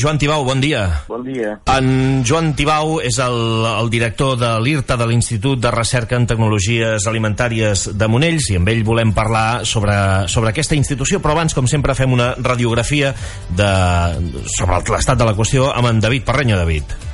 Joan Tibau, bon dia. Bon dia. En Joan Tibau és el, el director de l'IRTA, de l'Institut de Recerca en Tecnologies Alimentàries de Monells, i amb ell volem parlar sobre, sobre aquesta institució, però abans, com sempre, fem una radiografia de, sobre l'estat de la qüestió amb en David Parrenya. David.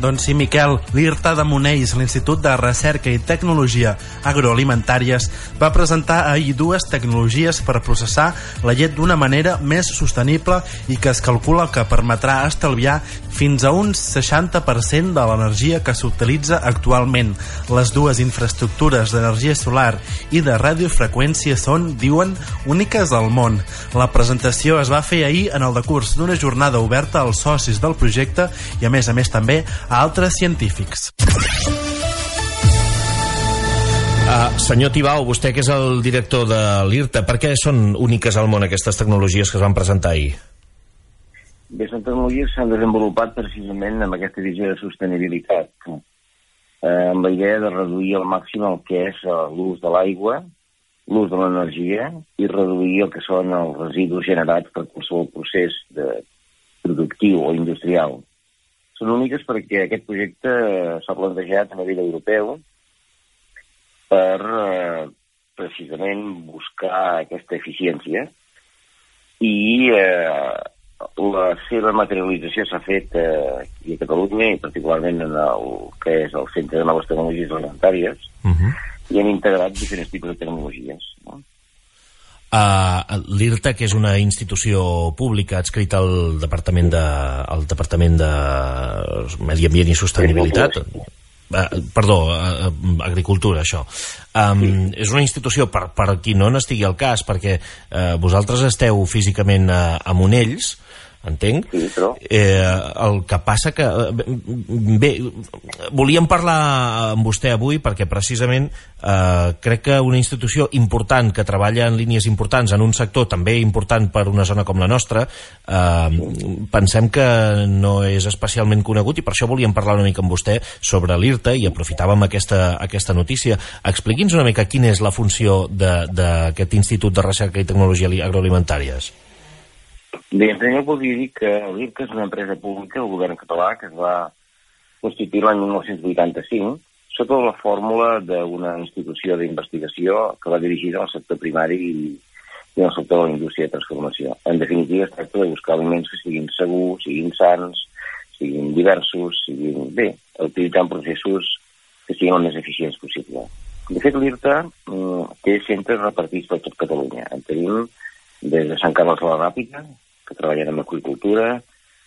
Doncs sí, Miquel, l'IRTA de Monells, l'Institut de Recerca i Tecnologia Agroalimentàries, va presentar ahir dues tecnologies per processar la llet d'una manera més sostenible i que es calcula que permetrà estalviar fins a un 60% de l'energia que s'utilitza actualment. Les dues infraestructures d'energia solar i de radiofreqüència són, diuen, úniques al món. La presentació es va fer ahir en el decurs d'una jornada oberta als socis del projecte i, a més a més, també a altres científics. Uh, senyor Tibau, vostè que és el director de l'IRTA, per què són úniques al món aquestes tecnologies que es van presentar ahir? Bé, són tecnologies que s'han desenvolupat precisament amb aquesta visió de sostenibilitat, eh, amb la idea de reduir al màxim el que és uh, l'ús de l'aigua, l'ús de l'energia i reduir el que són els residus generats per qualsevol procés de productiu o industrial són úniques perquè aquest projecte eh, s'ha plantejat a nivell europeu per eh, precisament buscar aquesta eficiència i eh, la seva materialització s'ha fet eh, aquí a Catalunya i particularment en el que és el Centre de Noves Tecnologies Alimentàries uh -huh. i han integrat diferents tipus de tecnologies. No? Uh, L'IRTA, que és una institució pública adscrita al Departament de, al Departament de Medi Ambient i Sostenibilitat, uh, perdó, uh, agricultura, això. Um, sí. És una institució, per, per qui no n'estigui al cas, perquè uh, vosaltres esteu físicament a, a Monells, entenc. Sí, però... Eh, el que passa que... Eh, bé, volíem parlar amb vostè avui perquè precisament eh, crec que una institució important que treballa en línies importants en un sector també important per una zona com la nostra eh, pensem que no és especialment conegut i per això volíem parlar una mica amb vostè sobre l'IRTA i aprofitàvem aquesta, aquesta notícia. Expliqui'ns una mica quina és la funció d'aquest Institut de Recerca i Tecnologia Agroalimentàries. Bé, en primer voldria dir que l'IRCA és una empresa pública del govern català que es va constituir l'any 1985 sota la fórmula d'una institució d'investigació que va dirigida al sector primari i, i al sector de la indústria de transformació. En definitiva, es tracta de buscar aliments que siguin segurs, siguin sants, siguin diversos, siguin... bé, utilitzant processos que siguin el més eficients possible. De fet, l'IRTA mm, té centres repartits per tot Catalunya. En tenim des de Sant Carles de la Ràpita, que treballen en aquicultura,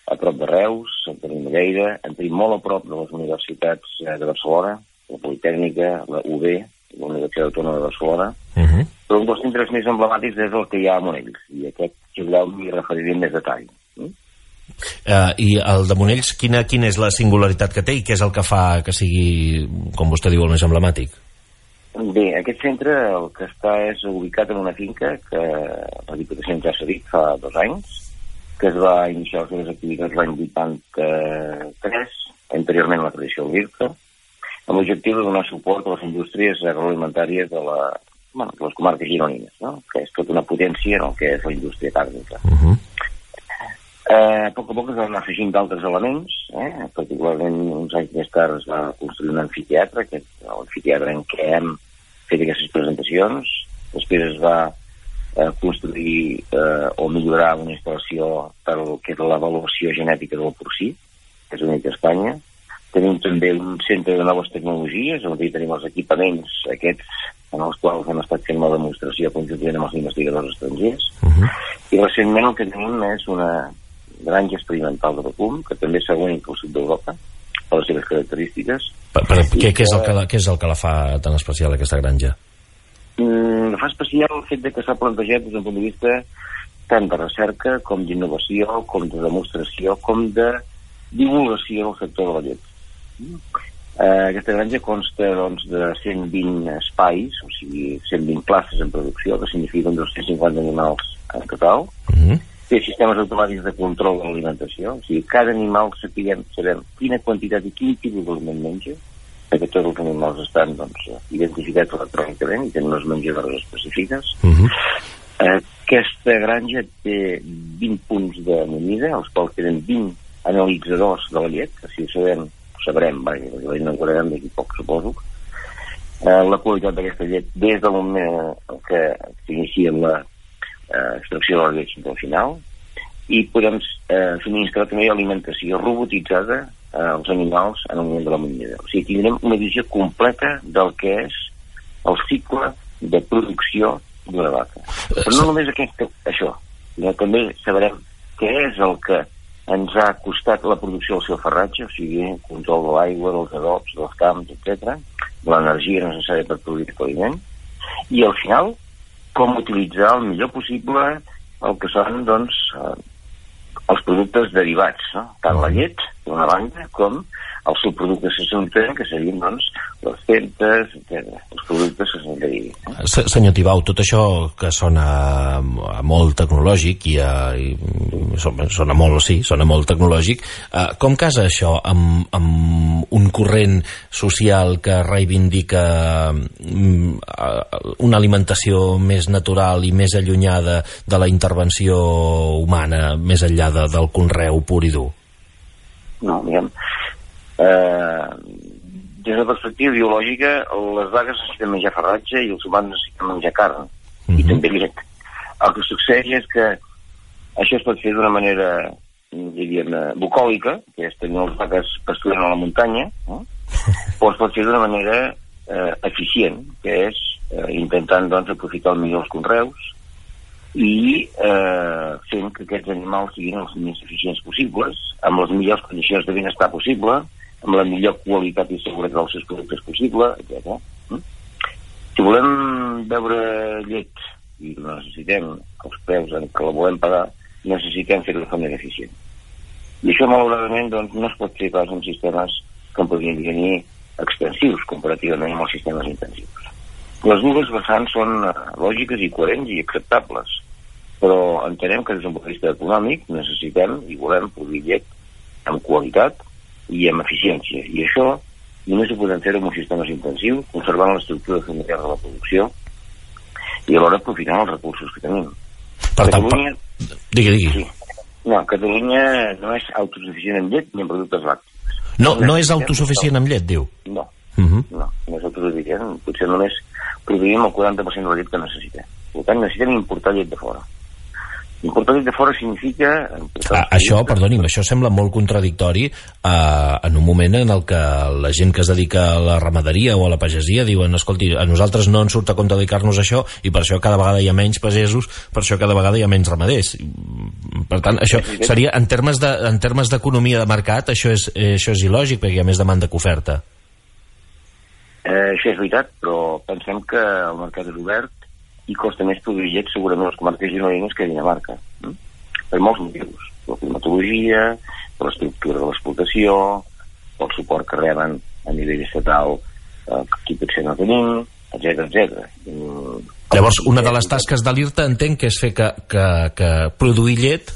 a prop de Reus, en tenim a Lleida, en tenim molt a prop de les universitats eh, de Barcelona, la Politècnica, la UB, la Universitat Autònoma de Barcelona, uh -huh. però un dels centres més emblemàtics és el que hi ha a Monells, i aquest, voleu, m'hi referiré més detall. Uh, I el de Monells, quina, quina és la singularitat que té i què és el que fa que sigui, com vostè diu, el més emblemàtic? Bé, aquest centre el que està és ubicat en una finca que la Diputació ja s'ha dit fa dos anys, que es va iniciar les seves activitats l'any 83, anteriorment la tradició l'IRCA, amb l'objectiu de donar suport a les indústries agroalimentàries de, la, bueno, de les comarques gironines, no? que és tota una potència en el que és la indústria càrnica. Uh -huh. Eh, a poc a poc es van afegint d'altres elements, eh? particularment uns anys més tard es va construir un anfiteatre, que és l'anfiteatre en què hem fet aquestes presentacions, després es va eh, construir eh, o millorar una instal·lació per al que és l'avaluació genètica del porcí, que és únic a Espanya. Tenim també un centre de noves tecnologies, on tenim els equipaments aquests en els quals hem estat fent la demostració conjuntament amb els investigadors estrangers. Uh -huh. I recentment el que tenim és una granja experimental de vacum, que també és única al sud d'Europa, per les seves característiques. Per, per, què, què, és el que la, què és el que la fa tan especial, aquesta granja? Mm, fa especial el fet de que s'ha plantejat des d'un punt de vista tant de recerca com d'innovació, com de demostració, com de divulgació del sector de la llet. Mm. Uh, aquesta granja consta doncs, de 120 espais, o sigui, 120 places en producció, que signifiquen 250 animals en total. Mm -hmm té sistemes automàtics de control de l'alimentació, o sigui, cada animal sapiguem, sabem quina quantitat i quin tipus d'aliment menja, perquè tots els animals estan doncs, identificats electrònicament i tenen unes menjadores específiques. Uh -huh. Aquesta granja té 20 punts de menida, els quals tenen 20 analitzadors de la llet, que si ho sabem, ho sabrem, vaja, perquè la inaugurarem d'aquí poc, suposo, eh, la qualitat d'aquesta llet des del moment en què s'inicia la eh, extracció de fins al final, i podem eh, subministrar també alimentació robotitzada eh, als animals en el moment de la munyida. O sigui, tindrem una visió completa del que és el cicle de producció d'una vaca. Però no només aquest, això, sinó també sabrem què és el que ens ha costat la producció del seu ferratge, o sigui, control de l'aigua, dels adobs, dels camps, etc, l'energia necessària per produir aquest aliment, i al final, com utilitzar el millor possible el que són, doncs, eh, els productes derivats, no? tant la llet, d'una banda, com els subproductes que s'obtenen, que serien, doncs, les fentes, etc. Els productes que derivin. Eh? Senyor Tibau, tot això que sona molt tecnològic i, a, i sona molt, sí, sona molt tecnològic, eh, com casa això amb, amb un corrent social que reivindica mm, una alimentació més natural i més allunyada de la intervenció humana, més enllà de, del conreu pur i dur? No, diguem, eh, des de perspectiva biològica, les vaques necessiten menjar ferratge i els humans necessiten menjar carn, mm -hmm. i també llet. El que succeeix és que això es pot fer d'una manera, diríem, eh, bucòlica, que és tenir les vaques pasturant a la muntanya, no? o es pot fer d'una manera eh, eficient, que és eh, intentant doncs, aprofitar el millor els conreus i eh, fent que aquests animals siguin els més eficients possibles, amb les millors condicions de benestar possible, amb la millor qualitat i seguretat dels seus productes possible, etc. Mm? Si volem beure llet i necessitem els preus en què la volem pagar, necessitem fer-ho de forma eficient. I això, malauradament, doncs, no es pot fer pas en sistemes com podrien dir extensius comparativament amb els sistemes intensius. Les dues vessants són eh, lògiques i coherents i acceptables, però entenem que des d'un punt de vista econòmic necessitem i volem produir llet amb qualitat i amb eficiència. I això només ho podem fer amb un sistema intensiu, conservant l'estructura familiar de la producció i alhora aprofitant els recursos que tenim. Per Catalunya... Per... Digui, digui. Sí. No, Catalunya no és autosuficient en llet ni en productes làctics. No, no és autosuficient en llet, diu? No, uh mhm. -huh. no, no és autosuficient. Potser només produïm el 40% de la llet que necessitem. Per tant, necessitem importar llet de fora. Importar de fora significa... Ah, això, perdoni'm, això sembla molt contradictori eh, en un moment en el que la gent que es dedica a la ramaderia o a la pagesia diuen, escolti, a nosaltres no ens surt a compte dedicar-nos a això i per això cada vegada hi ha menys pagesos, per això cada vegada hi ha menys ramaders. Per tant, això seria, en termes de, en termes d'economia de mercat, això és, eh, això és il·lògic, perquè hi ha més demanda que oferta. Eh, això és veritat, però pensem que el mercat és obert i costa més produir llet segurament les comarques gironines que a Dinamarca eh? per molts motius la climatologia, per l'estructura de l'explotació pel suport que reben a nivell estatal eh, que potser no tenim etc etc. Mm, Llavors, una de les tasques de l'IRTA entenc que és fer que, que, que produir llet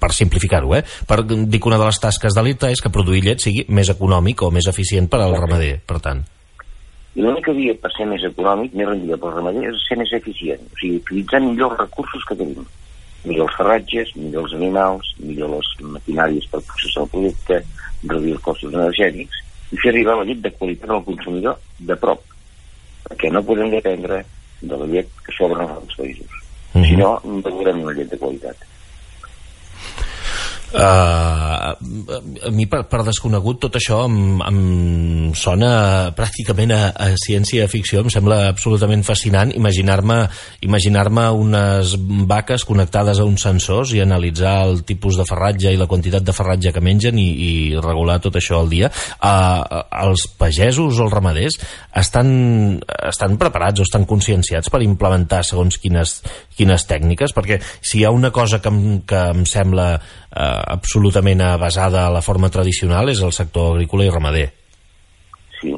per simplificar-ho, eh? Per que una de les tasques de l'IRTA és que produir llet sigui més econòmic o més eficient per al ramader, per tant. I l'única via per ser més econòmic, més rendible pel ramader, és ser més eficient. O sigui, utilitzar millor els recursos que tenim. Millor els ferratges, millor els animals, millor les maquinàries per processar el producte, reduir els costos energètics i fer arribar la llet de qualitat al consumidor de prop. Perquè no podem dependre de la llet que sobra en els països. Mm -hmm. Si no, no veurem una llet de qualitat. Uh, a mi per, per desconegut tot això em, em sona pràcticament a, a ciència-ficció em sembla absolutament fascinant imaginar-me imaginar unes vaques connectades a uns sensors i analitzar el tipus de ferratge i la quantitat de ferratge que mengen i, i regular tot això al dia. Uh, els pagesos o els ramaders estan, estan preparats o estan conscienciats per implementar segons quines, quines tècniques? Perquè si hi ha una cosa que em, que em sembla absolutament basada a la forma tradicional és el sector agrícola i ramader. Sí,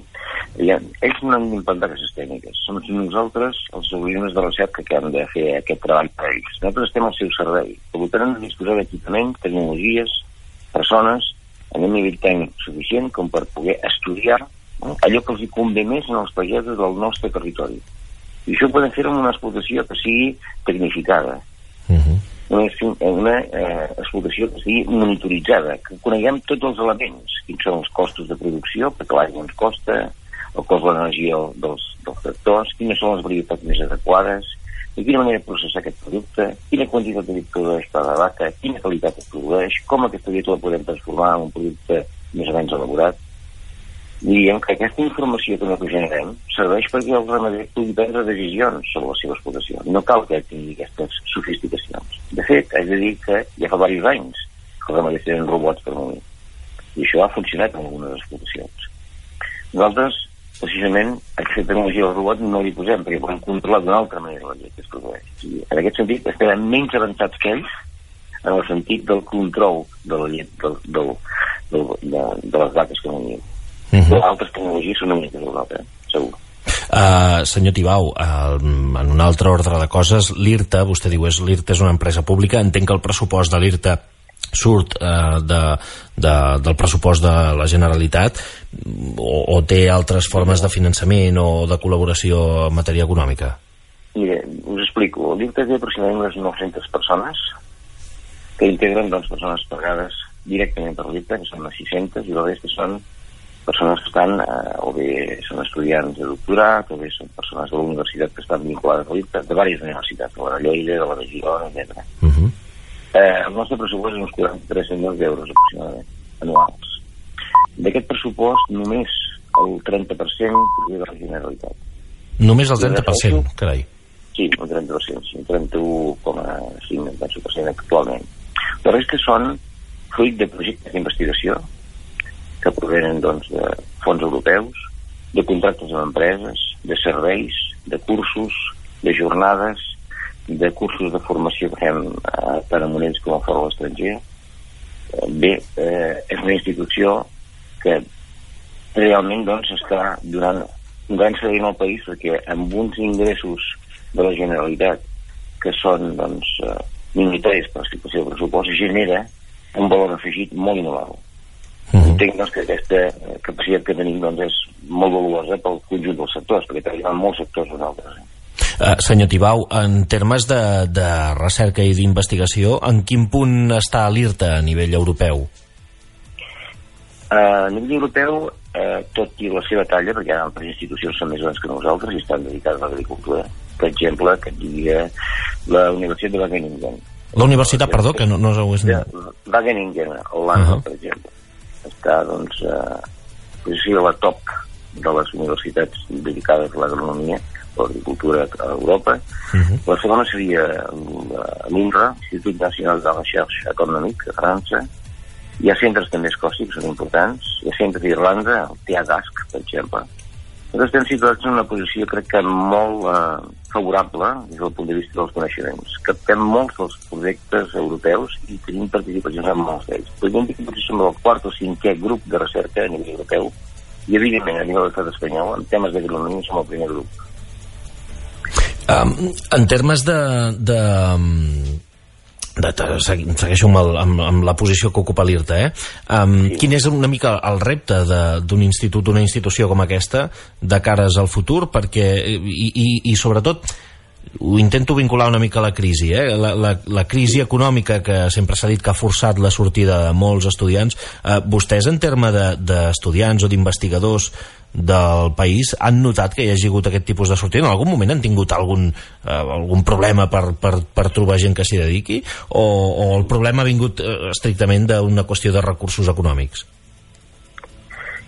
ja, ells no han d'implantar aquestes tècniques. Som nosaltres, els organismes de recerca, que hem de fer aquest treball per ells. Nosaltres estem al seu servei. Per tant, disposar d'equipament, tecnologies, persones, en un nivell tècnic suficient com per poder estudiar no? allò que els hi convé més en els pagesos del nostre territori. I això ho podem fer amb una explotació que sigui tecnificada. Uh -huh una, una eh, explotació que sigui monitoritzada, que coneguem tots els elements, quins són els costos de producció, perquè l'aigua ens costa, el cost de l'energia dels, dels tractors, quines són les varietats més adequades, de quina manera processar aquest producte, quina quantitat de produeix cada vaca, quina qualitat es produeix, com aquesta llet la podem transformar en un producte més o menys elaborat. Diríem que aquesta informació que nosaltres generem serveix perquè el ramader pugui prendre decisions sobre la seva explotació. No cal que tingui aquestes sofisticacions. De fet, haig de dir que ja fa diversos anys que els ramaders tenen robots per morir. I això ha funcionat en algunes explotacions. Nosaltres, precisament, aquesta tecnologia del robot no li posem perquè podem controlar d'una altra manera la llet que es produeix. I en aquest sentit, estem menys avançats que ells en el sentit del control de la llet del, del, del, de, de les vaques que morim Uh -huh. Altres tecnologies són una mica d'Europa, eh? segur. Uh, senyor Tibau, uh, en un altre ordre de coses, l'IRTA, vostè diu, és l'IRTA és una empresa pública, entenc que el pressupost de l'IRTA surt uh, de, de, del pressupost de la Generalitat o, o té altres formes de finançament o de col·laboració en matèria econòmica? Mire, us explico. L'IRTA té aproximadament unes 900 persones que integren doncs, persones pagades directament per l'IRTA, que són unes 600, i la resta són persones que estan, eh, o bé són estudiants de doctorat, o bé són persones de la universitat que estan vinculades a l'IPTA, de diverses universitats, de la de Lleida, de la de Girona, etc. Uh -huh. eh, el nostre pressupost és uns 43 milions d'euros aproximadament, anuals. D'aquest pressupost, només el 30% prové de la Generalitat. Només el 30%, carai. Sí, el 30%, sí, el 31,5% penso per cent actualment. La resta són fruit de projectes d'investigació que provenen doncs, de fons europeus, de contractes amb empreses, de serveis, de cursos, de jornades, de cursos de formació que fem eh, tant a Monells com a fora l'estranger. Bé, eh, és una institució que realment doncs, està donant un gran servei al país perquè amb uns ingressos de la Generalitat que són doncs, eh, minoritaris per la situació del pressupost genera un valor afegit molt innovable. Uh -huh. Entenc doncs, que aquesta capacitat que tenim doncs, és molt valuosa pel conjunt dels sectors, perquè tenim molts sectors nosaltres. Uh, senyor Tibau, en termes de, de recerca i d'investigació, en quin punt està l'IRTA a nivell europeu? Uh, a nivell europeu, uh, tot i la seva talla, perquè ha altres institucions són més grans que nosaltres i estan dedicades a l'agricultura. Per exemple, que diria la Universitat de Wageningen. La universitat, perdó, que no, no és... De Wageningen, Holanda, uh -huh. per exemple està doncs, eh, posició a la top de les universitats dedicades a l'agronomia o l'agricultura a Europa. Uh -huh. La segona seria l'INRA, Institut Nacional de Recherche Econòmic, a França. Hi ha centres també a Escòcia, que són importants. Hi ha centres d'Irlanda, el TIAGASC, per exemple. Nosaltres estem situats en una posició, crec que molt eh, favorable des del punt de vista dels coneixements. Captem molts dels projectes europeus i tenim participacions en molts d'ells. Podríem dir que som el quart o cinquè grup de recerca a nivell europeu i, evidentment, a nivell de l'estat espanyol, en temes d'agronomia som el primer grup. Um, en termes de, de, de, de, segueixo amb, el, amb, amb la posició que ocupa l'IRTA eh? um, sí. quin és una mica el repte d'un institut, d'una institució com aquesta de cares al futur perquè, i, i, i sobretot ho intento vincular una mica a la crisi eh? la, la, la crisi econòmica que sempre s'ha dit que ha forçat la sortida de molts estudiants eh, vostès en terme d'estudiants de, o d'investigadors del país han notat que hi hagi hagut aquest tipus de sortida? En algun moment han tingut algun, eh, algun problema per, per, per trobar gent que s'hi dediqui? O, o el problema ha vingut eh, estrictament d'una qüestió de recursos econòmics?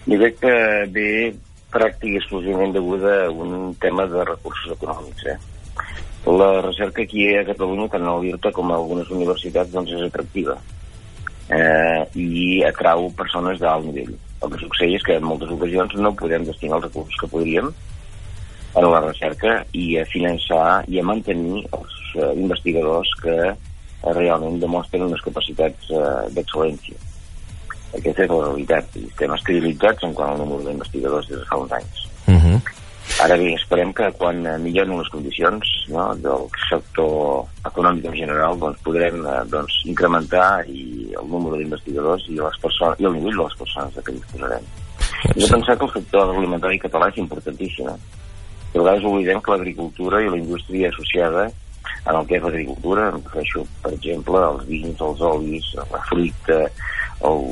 Jo crec que ve pràctic exclusivament deguda a un tema de recursos econòmics. Eh? La recerca aquí a Catalunya, tant a l'IRTA com a algunes universitats, doncs és atractiva eh, i atrau persones d'alt nivell el que succeeix és que en moltes ocasions no podem destinar els recursos que podríem a la recerca i a finançar i a mantenir els uh, investigadors que uh, realment demostren unes capacitats uh, d'excel·lència. Aquesta és la realitat. Estem estabilitzats en quant al número d'investigadors des de fa uns anys. Uh -huh. Ara bé, esperem que quan milloren les condicions no, del sector econòmic en general doncs podrem eh, doncs, incrementar i el número d'investigadors i, les persones, i el nivell de les persones de què disposarem. Sí. Jo pensar que el sector agroalimentari català és importantíssim. Eh? Però a vegades oblidem que l'agricultura i la indústria associada en el que és l'agricultura, em refereixo, per exemple, als vins, als olis, la fruita, el,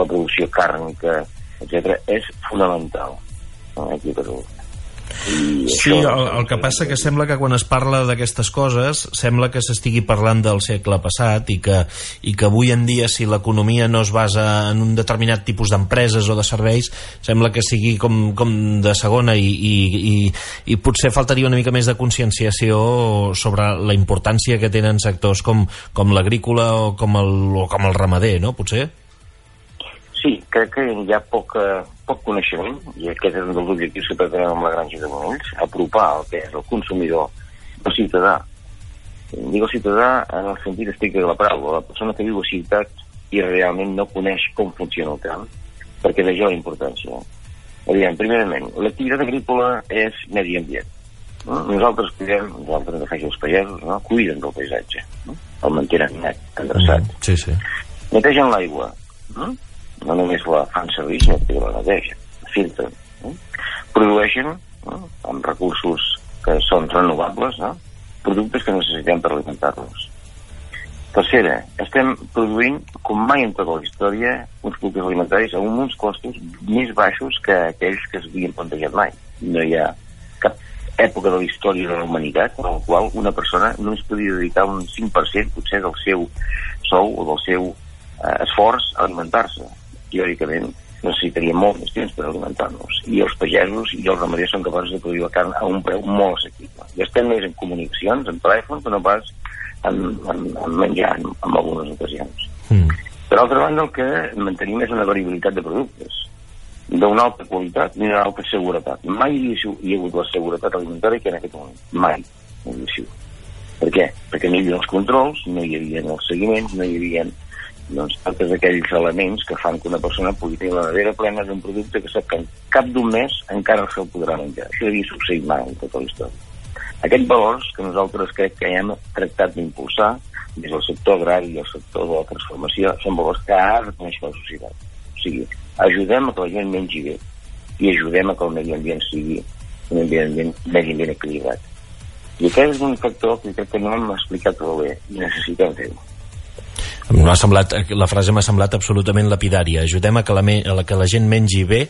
la producció càrnica, etc., és fonamental no, aquí a Catalunya. I sí, això, el, el que passa que sembla que quan es parla d'aquestes coses sembla que s'estigui parlant del segle passat i que, i que avui en dia si l'economia no es basa en un determinat tipus d'empreses o de serveis sembla que sigui com, com de segona i, i, i, i potser faltaria una mica més de conscienciació sobre la importància que tenen sectors com, com l'agrícola o, com el, o com el ramader, no? Potser? Sí, crec que hi ha poca, poc coneixement, i aquest és un dels objectius que pretenem amb la granja de Monells, apropar el que és el consumidor, el ciutadà. Dic el ciutadà en el sentit estricte de la paraula, la persona que viu a ciutat i realment no coneix com funciona el camp, perquè d'això la importància. Aviam, primerament, l'activitat agrícola és medi ambient. No? Nosaltres cuidem, nosaltres refereixo els pagesos, no? cuiden del paisatge, no? el mantenen net, endreçat. Mm, sí, sí. Netegen l'aigua, no? No només la fan servir, sinó que la netegen, filtren. No? Produeixen, no? amb recursos que són renovables, no? productes que necessitem per alimentar-nos. Tercera, estem produint, com mai en tota la història, uns productes alimentaris a uns costos més baixos que aquells que s'havien plantejat mai. No hi ha cap època de la història de la humanitat en la qual una persona no es podia dedicar un 5% potser del seu sou o del seu eh, esforç a alimentar-se teòricament necessitaríem molt més temps per alimentar-nos. I els pagesos i els ramaders són capaços de produir la carn a un preu molt assequible. I estem més en comunicacions, en telèfon, que no pas en, en, en menjar en, en algunes ocasions. Mm. Per altra banda, el que mantenim és una variabilitat de productes d'una alta qualitat i d'una alta seguretat. Mai hi ha hagut la seguretat alimentària que en aquest moment. Mai. No hi ha per què? Perquè no hi havia els controls, no hi havia els seguiments, no hi havia doncs, tots aquells elements que fan que una persona pugui tenir la nevera plena d'un producte que sap que en cap d'un mes encara se'l podrà menjar. Això havia succeït mai en tota la història. Aquests valors que nosaltres crec que hem tractat d'impulsar des del sector agrari i el sector de la transformació són valors que ha de conèixer la societat. O sigui, ajudem a que la gent mengi bé i ajudem a que el medi ambient sigui un ambient, medi ambient equilibrat. I aquest és un factor que crec que no hem explicat prou bé i necessitem fer-ho. M'ha semblat, la frase m'ha semblat absolutament lapidària. Ajudem a que la, a que la gent mengi bé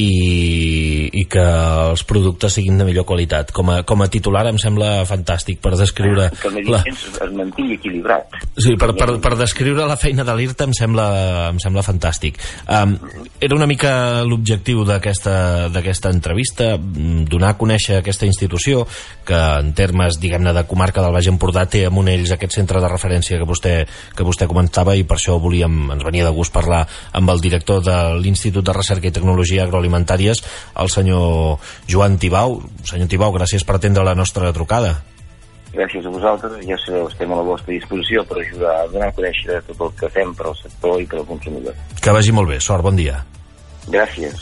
i, i que els productes siguin de millor qualitat. Com a, com a titular em sembla fantàstic per descriure... Que el la... es mantingui equilibrat. Sí, per, per, per descriure la feina de l'IRTA em, sembla, em sembla fantàstic. Um, era una mica l'objectiu d'aquesta entrevista, donar a conèixer aquesta institució que en termes, diguem-ne, de comarca del Baix Empordà té a Monells aquest centre de referència que vostè, que vostè comentava i per això volíem, ens venia de gust parlar amb el director de l'Institut de Recerca i Tecnologia Agroalimentàries, el senyor Joan Tibau. Senyor Tibau, gràcies per atendre la nostra trucada. Gràcies a vosaltres, ja sabeu, estem a la vostra disposició per ajudar a donar a conèixer tot el que fem per al sector i per al consumidor. Que vagi molt bé, sort, bon dia. Gràcies.